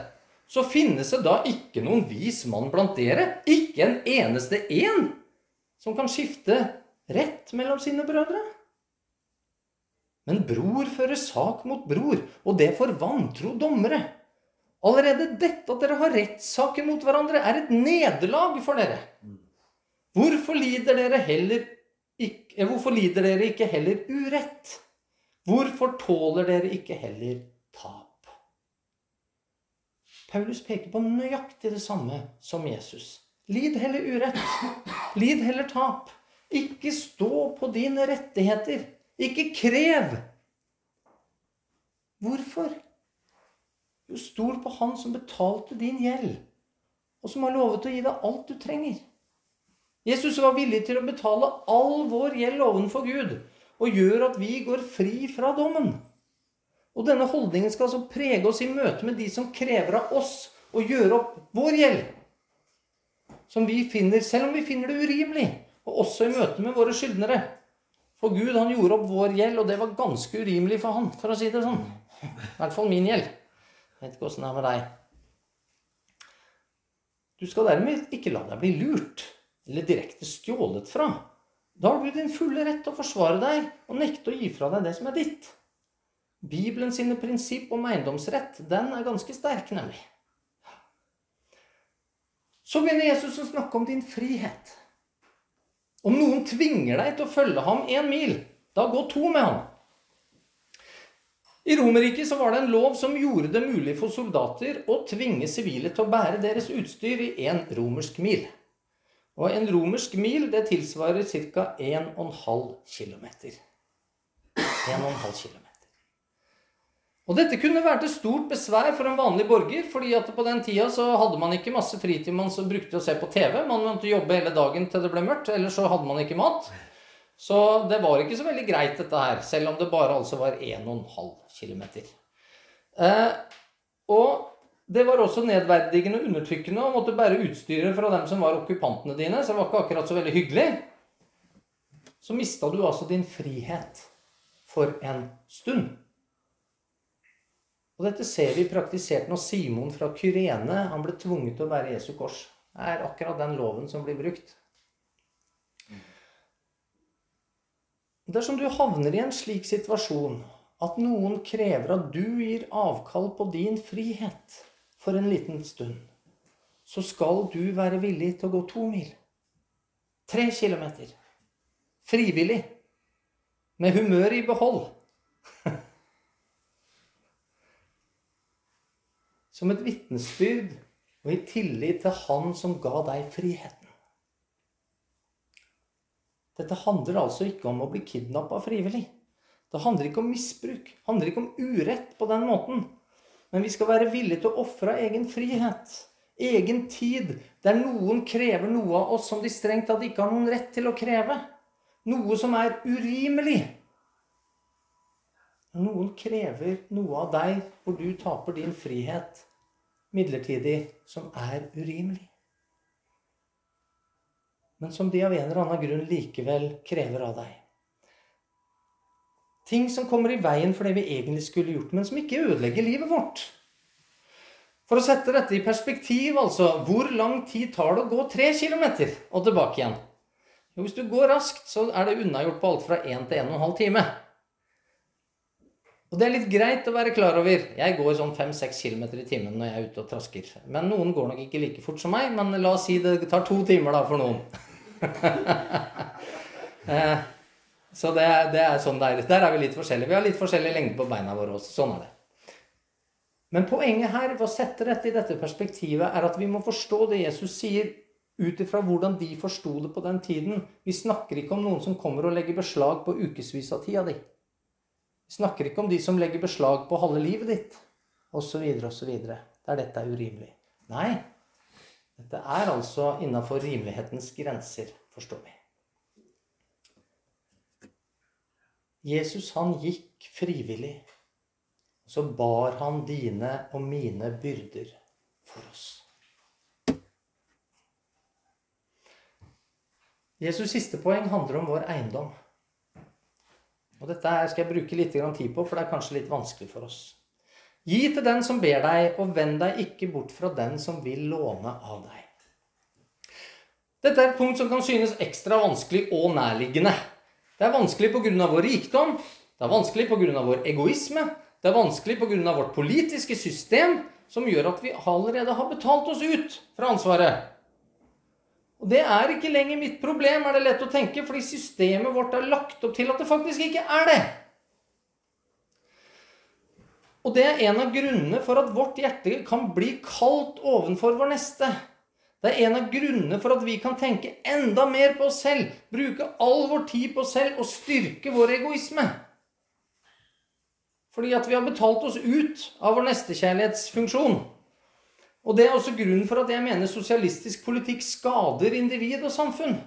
Så finnes det da ikke noen vis mann blant dere, ikke en eneste en, som kan skifte rett mellom sine brødre. Men bror fører sak mot bror, og det for vantro dommere. Allerede dette at dere har rettssaker mot hverandre, er et nederlag for dere. Hvorfor lider dere heller hvorfor lider dere ikke heller urett? Hvorfor tåler dere ikke heller tap? Paulus peker på nøyaktig det samme som Jesus. Lid heller urett. Lid heller tap. Ikke stå på dine rettigheter. Ikke krev. Hvorfor? Jo, stol på Han som betalte din gjeld, og som har lovet å gi deg alt du trenger. Jesus var villig til å betale all vår gjeld ovenfor Gud og gjør at vi går fri fra dommen. Og denne holdningen skal altså prege oss i møte med de som krever av oss å gjøre opp vår gjeld. Som vi finner, selv om vi finner det urimelig, og også i møte med våre skyldnere. For Gud han gjorde opp vår gjeld, og det var ganske urimelig for han, for å si det sånn. I hvert fall min gjeld. Jeg vet ikke åssen det er med deg. Du skal dermed ikke la deg bli lurt eller direkte stjålet fra. Da har du din fulle rett til å forsvare deg og nekte å gi fra deg det som er ditt. Bibelen sine prinsipp om eiendomsrett, den er ganske sterk, nemlig. Så begynner Jesus å snakke om din frihet. Om noen tvinger deg til å følge ham én mil, da gå to med ham. I Romerriket var det en lov som gjorde det mulig for soldater å tvinge sivile til å bære deres utstyr i én romersk mil. Og en romersk mil det tilsvarer ca. 1,5 km. 1,5 km. Og dette kunne vært et stort besvær for en vanlig borger, fordi at på den tida så hadde man ikke masse fritid man brukte å se på TV. Man måtte jobbe hele dagen til det ble mørkt, ellers så hadde man ikke mat. Så det var ikke så veldig greit, dette her, selv om det bare altså var 1,5 km. Eh, og det var også nedverdigende og undertrykkende å måtte bære utstyret fra dem som var okkupantene dine, så det var ikke akkurat så veldig hyggelig. Så mista du altså din frihet for en stund. Og dette ser vi praktisert når Simon fra Kyrene han ble tvunget til å bære Jesu kors. Det er akkurat den loven som blir brukt. Dersom du havner i en slik situasjon at noen krever at du gir avkall på din frihet for en liten stund, så skal du være villig til å gå to mil. Tre kilometer. Frivillig. Med humøret i behold. som et vitnesbyrd og i tillit til Han som ga deg friheten. Dette handler altså ikke om å bli kidnappa frivillig. Det handler ikke om misbruk. Det handler ikke om urett på den måten. Men vi skal være villige til å ofre egen frihet, egen tid, der noen krever noe av oss som de strengt tatt ikke har noen rett til å kreve. Noe som er urimelig. Noen krever noe av deg hvor du taper din frihet midlertidig, som er urimelig. Men som de av en eller annen grunn likevel krever av deg. Ting som kommer i veien for det vi egentlig skulle gjort, men som ikke ødelegger livet vårt. For å sette dette i perspektiv, altså Hvor lang tid tar det å gå tre kilometer og tilbake igjen? Jo, hvis du går raskt, så er det unnagjort på alt fra 1 til 1 12 time. Og det er litt greit å være klar over. Jeg går sånn 5-6 km i timen når jeg er ute og trasker. Men noen går nok ikke like fort som meg. Men la oss si det tar to timer da for noen. Så det, det, er sånn det er. Der er vi litt forskjellige. Vi har litt forskjellig lengde på beina våre også. Sånn er det. Men poenget her ved å sette dette i dette perspektivet er at vi må forstå det Jesus sier ut ifra hvordan de forsto det på den tiden. Vi snakker ikke om noen som kommer og legger beslag på ukevis av tida di. Vi snakker ikke om de som legger beslag på halve livet ditt, osv., osv. Der dette er urimelig. Nei, dette er altså innafor rimelighetens grenser, forstår vi. Jesus, han gikk frivillig. Så bar han dine og mine byrder for oss. Jesus' siste poeng handler om vår eiendom. Og dette skal jeg bruke litt tid på, for det er kanskje litt vanskelig for oss. Gi til den som ber deg, og vend deg ikke bort fra den som vil låne av deg. Dette er et punkt som kan synes ekstra vanskelig og nærliggende. Det er vanskelig pga. vår rikdom, det er vanskelig pga. vår egoisme, det er vanskelig pga. vårt politiske system, som gjør at vi allerede har betalt oss ut fra ansvaret. Og det er ikke lenger mitt problem, er det lett å tenke, fordi systemet vårt er lagt opp til at det faktisk ikke er det. Og det er en av grunnene for at vårt hjerte kan bli kaldt ovenfor vår neste. Det er en av grunnene for at vi kan tenke enda mer på oss selv, bruke all vår tid på oss selv og styrke vår egoisme. Fordi at vi har betalt oss ut av vår nestekjærlighetsfunksjon. Og det er også grunnen for at jeg mener sosialistisk politikk skader individ og samfunn.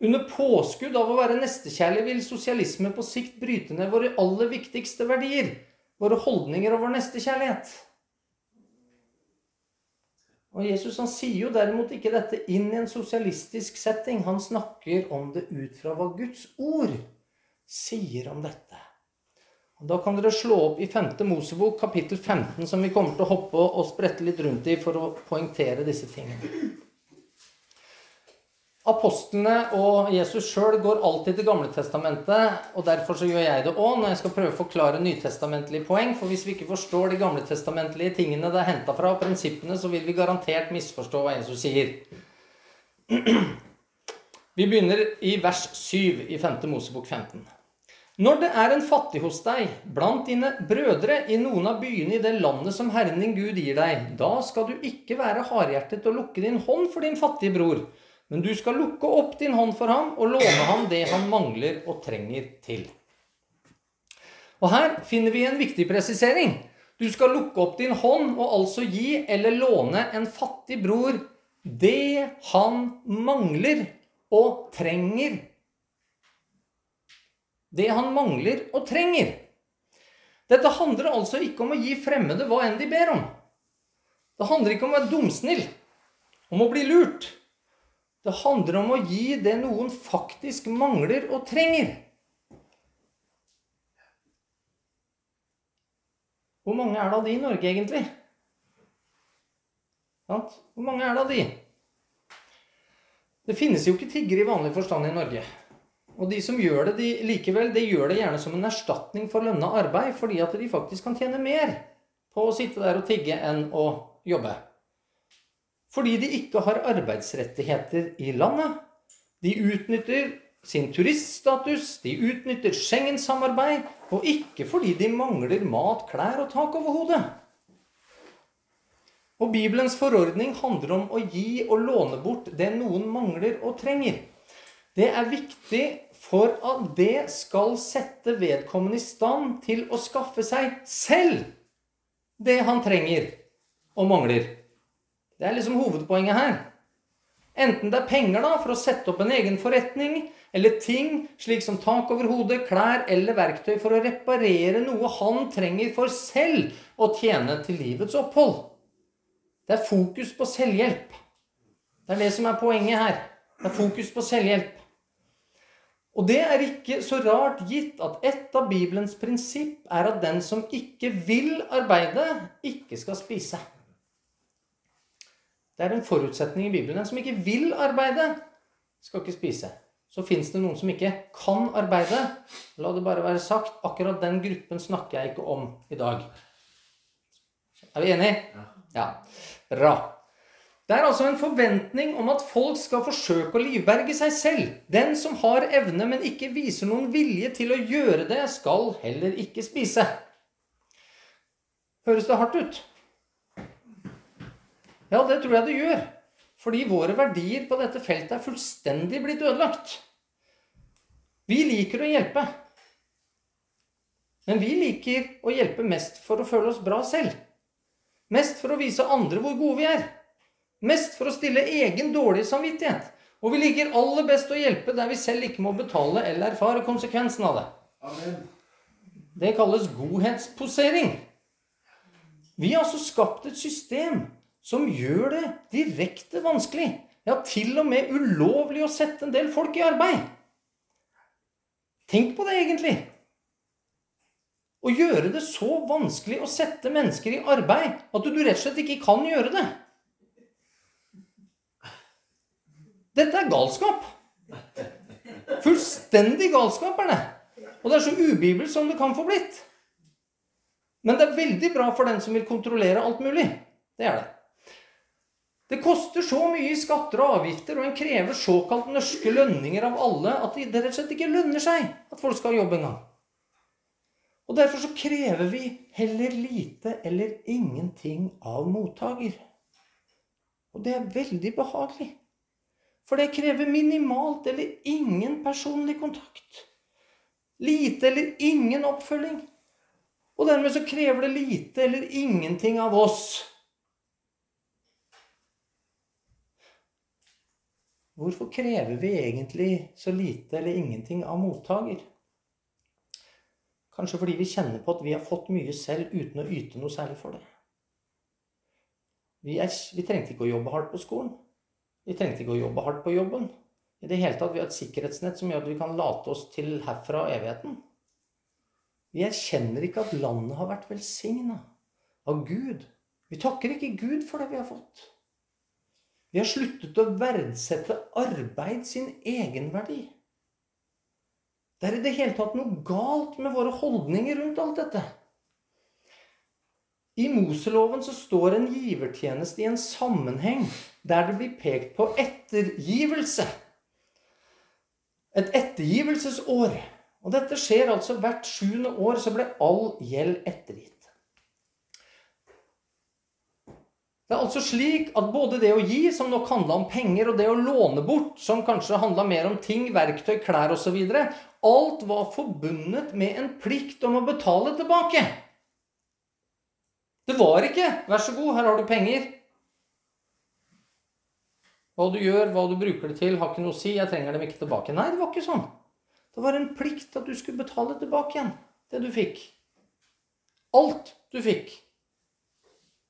Under påskudd av å være nestekjærlig vil sosialisme på sikt bryte ned våre aller viktigste verdier, våre holdninger og vår nestekjærlighet. Og Jesus han sier jo derimot ikke dette inn i en sosialistisk setting. Han snakker om det ut fra hva Guds ord sier om dette. Og Da kan dere slå opp i 5. Mosebok, kapittel 15, som vi kommer til å hoppe og sprette litt rundt i for å poengtere disse tingene. Apostlene og Jesus sjøl går alltid til Gamletestamentet, og derfor så gjør jeg det òg når jeg skal prøve å forklare nytestamentlige poeng. For hvis vi ikke forstår de gamletestamentlige tingene det er henta fra, og prinsippene, så vil vi garantert misforstå hva Jesus sier. Vi begynner i vers 7 i 5. Mosebok 15. Når det er en fattig hos deg, blant dine brødre, i noen av byene i det landet som Herren din Gud gir deg, da skal du ikke være hardhjertet og lukke din hånd for din fattige bror, men du skal lukke opp din hånd for ham og låne ham det han mangler og trenger til. Og her finner vi en viktig presisering. Du skal lukke opp din hånd og altså gi eller låne en fattig bror det han mangler og trenger. Det han mangler og trenger. Dette handler altså ikke om å gi fremmede hva enn de ber om. Det handler ikke om å være dumsnill, om å bli lurt. Det handler om å gi det noen faktisk mangler og trenger. Hvor mange er det av de i Norge, egentlig? Hvor mange er det av de? Det finnes jo ikke tiggere i vanlig forstand i Norge. Og de som gjør det de, likevel, de gjør det gjerne som en erstatning for lønna arbeid, fordi at de faktisk kan tjene mer på å sitte der og tigge enn å jobbe. Fordi de ikke har arbeidsrettigheter i landet. De utnytter sin turiststatus, de utnytter Schengen-samarbeid, og ikke fordi de mangler mat, klær og tak over hodet. Og Bibelens forordning handler om å gi og låne bort det noen mangler og trenger. Det er viktig for at det skal sette vedkommende i stand til å skaffe seg selv det han trenger og mangler. Det er liksom hovedpoenget her. Enten det er penger da, for å sette opp en egen forretning, eller ting slik som tak over hodet, klær eller verktøy for å reparere noe han trenger for selv å tjene til livets opphold. Det er fokus på selvhjelp. Det er det som er poenget her. Det er fokus på selvhjelp. Og det er ikke så rart gitt at et av Bibelens prinsipp er at den som ikke vil arbeide, ikke skal spise. Det er en forutsetning i Bibelen. Den som ikke vil arbeide, skal ikke spise. Så fins det noen som ikke kan arbeide. La det bare være sagt, akkurat den gruppen snakker jeg ikke om i dag. Er vi enige? Ja. Bra. Det er altså en forventning om at folk skal forsøke å livberge seg selv. Den som har evne, men ikke viser noen vilje til å gjøre det, skal heller ikke spise. Høres det hardt ut? Ja, det tror jeg det gjør. Fordi våre verdier på dette feltet er fullstendig blitt ødelagt. Vi liker å hjelpe. Men vi liker å hjelpe mest for å føle oss bra selv. Mest for å vise andre hvor gode vi er. Mest for å stille egen dårlig samvittighet. Og vi liker aller best å hjelpe der vi selv ikke må betale eller erfare konsekvensen av det. Amen. Det kalles godhetsposering. Vi har altså skapt et system som gjør det direkte vanskelig, ja, til og med ulovlig å sette en del folk i arbeid. Tenk på det, egentlig. Å gjøre det så vanskelig å sette mennesker i arbeid at du rett og slett ikke kan gjøre det. Dette er galskap. Fullstendig galskap er det. Og det er så ubibelsk som det kan få blitt. Men det er veldig bra for den som vil kontrollere alt mulig. Det er det. Det koster så mye i skatter og avgifter, og en krever såkalt norske lønninger av alle at det rett og slett ikke lønner seg at folk skal jobbe engang. Og Derfor så krever vi heller lite eller ingenting av mottaker. Og det er veldig behagelig. For det krever minimalt eller ingen personlig kontakt. Lite eller ingen oppfølging. Og dermed så krever det lite eller ingenting av oss Hvorfor krever vi egentlig så lite eller ingenting av mottaker? Kanskje fordi vi kjenner på at vi har fått mye selv uten å yte noe særlig for det. Vi, er, vi, trengte ikke å jobbe hardt på skolen. Vi trengte ikke å jobbe hardt på jobben. I det hele tatt, Vi har et sikkerhetsnett som gjør at vi kan late oss til herfra evigheten. Vi erkjenner ikke at landet har vært velsigna av Gud. Vi takker ikke Gud for det vi har fått. Vi har sluttet å verdsette arbeid sin egenverdi. Det er i det hele tatt noe galt med våre holdninger rundt alt dette. I Moseloven så står en givertjeneste i en sammenheng der det blir pekt på ettergivelse. Et ettergivelsesår. Og dette skjer altså hvert sjuende år, så ble all gjeld ettergitt. Det er altså slik at både det å gi, som nok handla om penger, og det å låne bort, som kanskje handla mer om ting, verktøy, klær osv., alt var forbundet med en plikt om å betale tilbake. Det var ikke 'vær så god, her har du penger'. Hva du gjør, hva du bruker det til, har ikke noe å si. Jeg trenger dem ikke tilbake. Nei, det var ikke sånn. Det var en plikt at du skulle betale tilbake igjen det du fikk. Alt du fikk.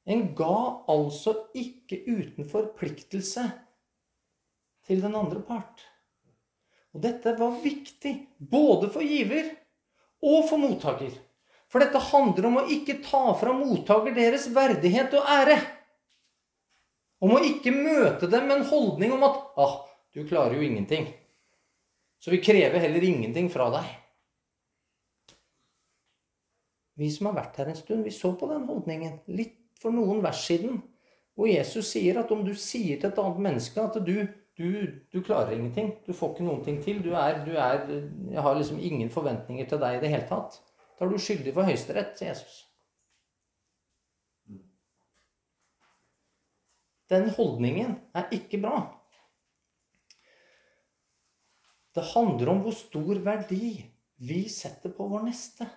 En ga altså ikke uten forpliktelse til den andre part. Og dette var viktig både for giver og for mottaker. For dette handler om å ikke ta fra mottaker deres verdighet og ære. Om å ikke møte dem med en holdning om at ah, 'Du klarer jo ingenting'. Så vi krever heller ingenting fra deg. Vi som har vært her en stund, vi så på den holdningen litt for noen vers siden. Hvor Jesus sier at om du sier til et annet menneske at du, du, du klarer ingenting, du får ikke noen ting til, du er, du er, Jeg har liksom ingen forventninger til deg i det hele tatt. Da er du skyldig for Høyesterett, sier Jesus. Den holdningen er ikke bra. Det handler om hvor stor verdi vi setter på vår neste.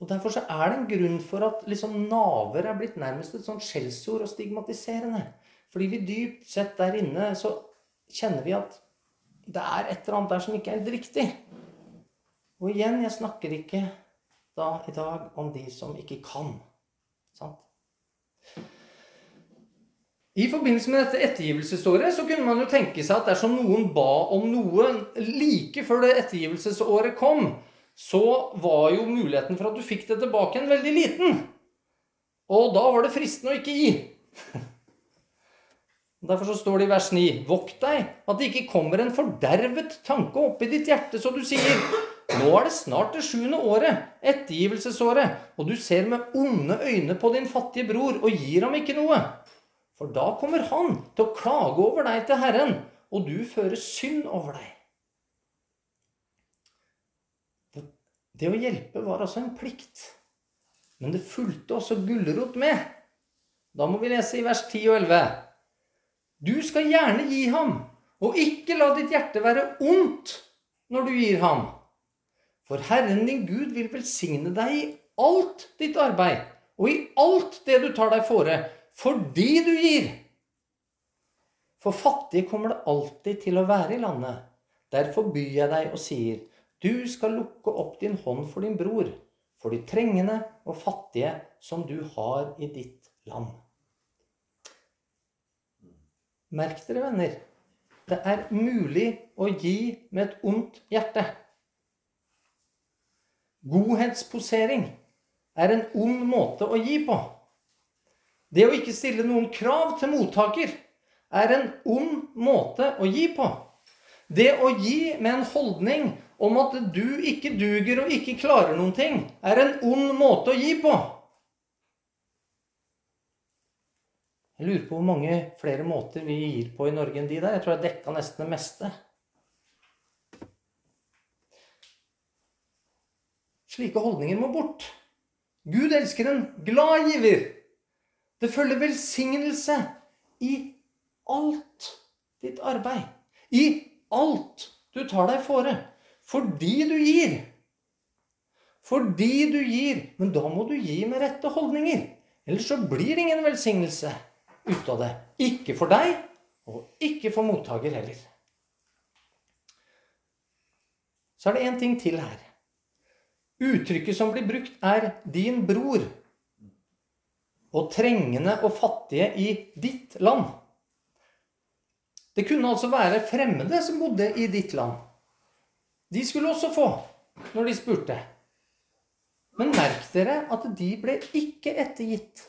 Og Derfor så er det en grunn for at liksom naver er blitt nærmest et sånt skjellsord og stigmatiserende. Fordi vi dypt sett der inne så kjenner vi at det er et eller annet der som ikke er helt riktig. Og igjen, jeg snakker ikke da i dag om de som ikke kan. Sant? I forbindelse med dette ettergivelsesåret så kunne man jo tenke seg at dersom noen ba om noe like før det ettergivelsesåret kom, så var jo muligheten for at du fikk det tilbake en veldig liten. Og da var det fristende å ikke gi. Derfor så står det i vers 9.: Vokt deg at det ikke kommer en fordervet tanke opp i ditt hjerte, så du sier nå er det snart det sjuende året, ettergivelsesåret, og du ser med onde øyne på din fattige bror og gir ham ikke noe. For da kommer han til å klage over deg til Herren, og du fører synd over deg. Det å hjelpe var altså en plikt. Men det fulgte også gulrot med. Da må vi lese i vers 10 og 11. Du skal gjerne gi ham, og ikke la ditt hjerte være ondt når du gir ham. For Herren din Gud vil velsigne deg i alt ditt arbeid og i alt det du tar deg fore, fordi du gir. For fattige kommer det alltid til å være i landet. Derfor byr jeg deg og sier:" Du skal lukke opp din hånd for din bror, for de trengende og fattige som du har i ditt land. Merk dere, venner. Det er mulig å gi med et ondt hjerte. Godhetsposering er en ond måte å gi på. Det å ikke stille noen krav til mottaker er en ond måte å gi på. Det å gi med en holdning om at du ikke duger og ikke klarer noen ting, er en ond måte å gi på. Jeg lurer på hvor mange flere måter vi gir på i Norge enn de der. Jeg tror jeg dekka nesten det meste. Slike holdninger må bort. Gud elsker en glad giver. Det følger velsignelse i alt ditt arbeid. I alt du tar deg fore. Fordi du gir. Fordi du gir. Men da må du gi med rette holdninger. Ellers så blir det ingen velsignelse ut av det. Ikke for deg, og ikke for mottaker heller. Så er det én ting til her. Uttrykket som blir brukt, er 'din bror'. Og trengende og fattige i ditt land. Det kunne altså være fremmede som bodde i ditt land. De skulle også få når de spurte. Men merk dere at de ble ikke ettergitt.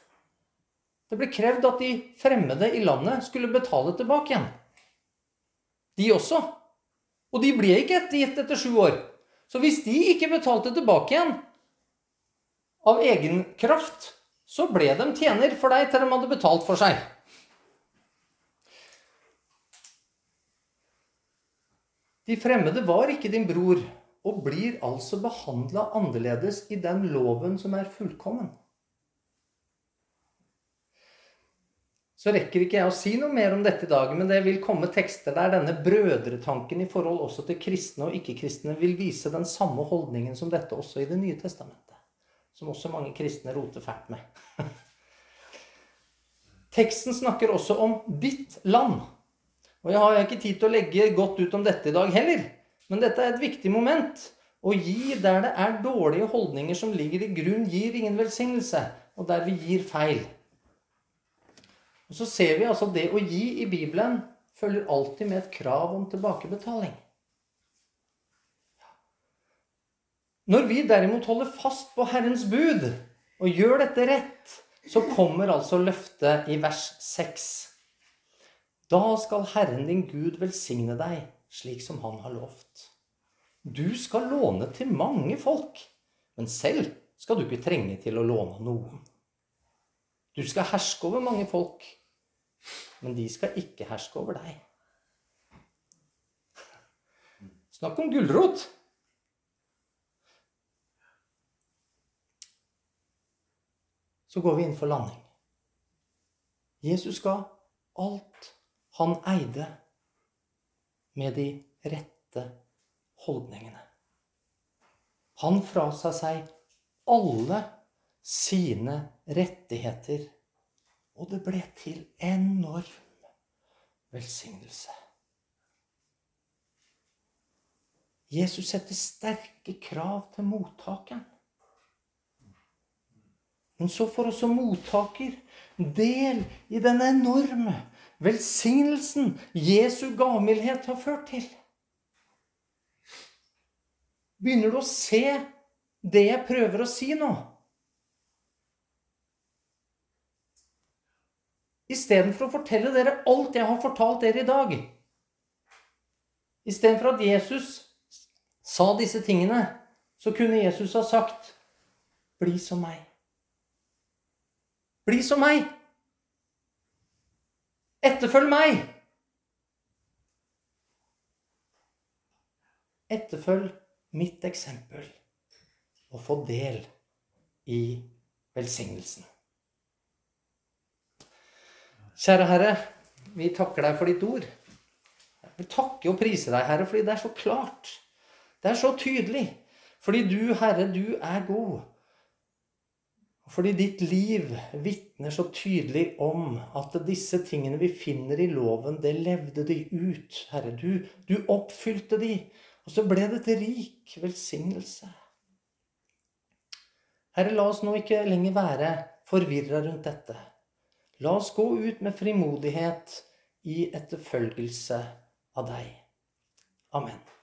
Det ble krevd at de fremmede i landet skulle betale tilbake igjen. De også. Og de ble ikke ettergitt etter sju år. Så hvis de ikke betalte tilbake igjen av egen kraft, så ble de tjener for deg til de hadde betalt for seg. De fremmede var ikke din bror, og blir altså behandla annerledes i den loven som er fullkommen. Så rekker ikke jeg å si noe mer om dette i dag, men det vil komme tekster der denne brødretanken i forhold også til kristne og ikke-kristne vil vise den samme holdningen som dette også i Det nye testamentet. Som også mange kristne roter fælt med. Teksten snakker også om ditt land. Og jeg har ikke tid til å legge godt ut om dette i dag heller. Men dette er et viktig moment. Å gi der det er dårlige holdninger som ligger i grunn, gir ingen velsignelse. Og der vi gir feil. Og så ser vi altså det å gi i Bibelen følger alltid med et krav om tilbakebetaling. Når vi derimot holder fast på Herrens bud og gjør dette rett, så kommer altså løftet i vers 6. Da skal Herren din Gud velsigne deg slik som Han har lovt. Du skal låne til mange folk, men selv skal du ikke trenge til å låne noen. Du skal herske over mange folk, men de skal ikke herske over deg. Snakk om gulrot! Så går vi inn for landing. Jesus ga alt han eide, med de rette holdningene. Han frasa seg alle sine rettigheter og det ble til enorm velsignelse. Jesus setter sterke krav til mottakeren. Men så får også mottaker del i den enorme velsignelsen Jesu gavmildhet har ført til. Begynner du å se det jeg prøver å si nå? Istedenfor å fortelle dere alt jeg har fortalt dere i dag. Istedenfor at Jesus sa disse tingene, så kunne Jesus ha sagt, 'Bli som meg'. Bli som meg. Etterfølg meg. Etterfølg mitt eksempel og få del i velsignelsen. Kjære Herre, vi takker deg for ditt ord. Vi takker og priser deg, Herre, fordi det er så klart. Det er så tydelig. Fordi du, Herre, du er god. Fordi ditt liv vitner så tydelig om at disse tingene vi finner i loven, det levde de ut, Herre. Du, du oppfylte de, og så ble det til rik velsignelse. Herre, la oss nå ikke lenger være forvirra rundt dette. La oss gå ut med frimodighet i etterfølgelse av deg. Amen.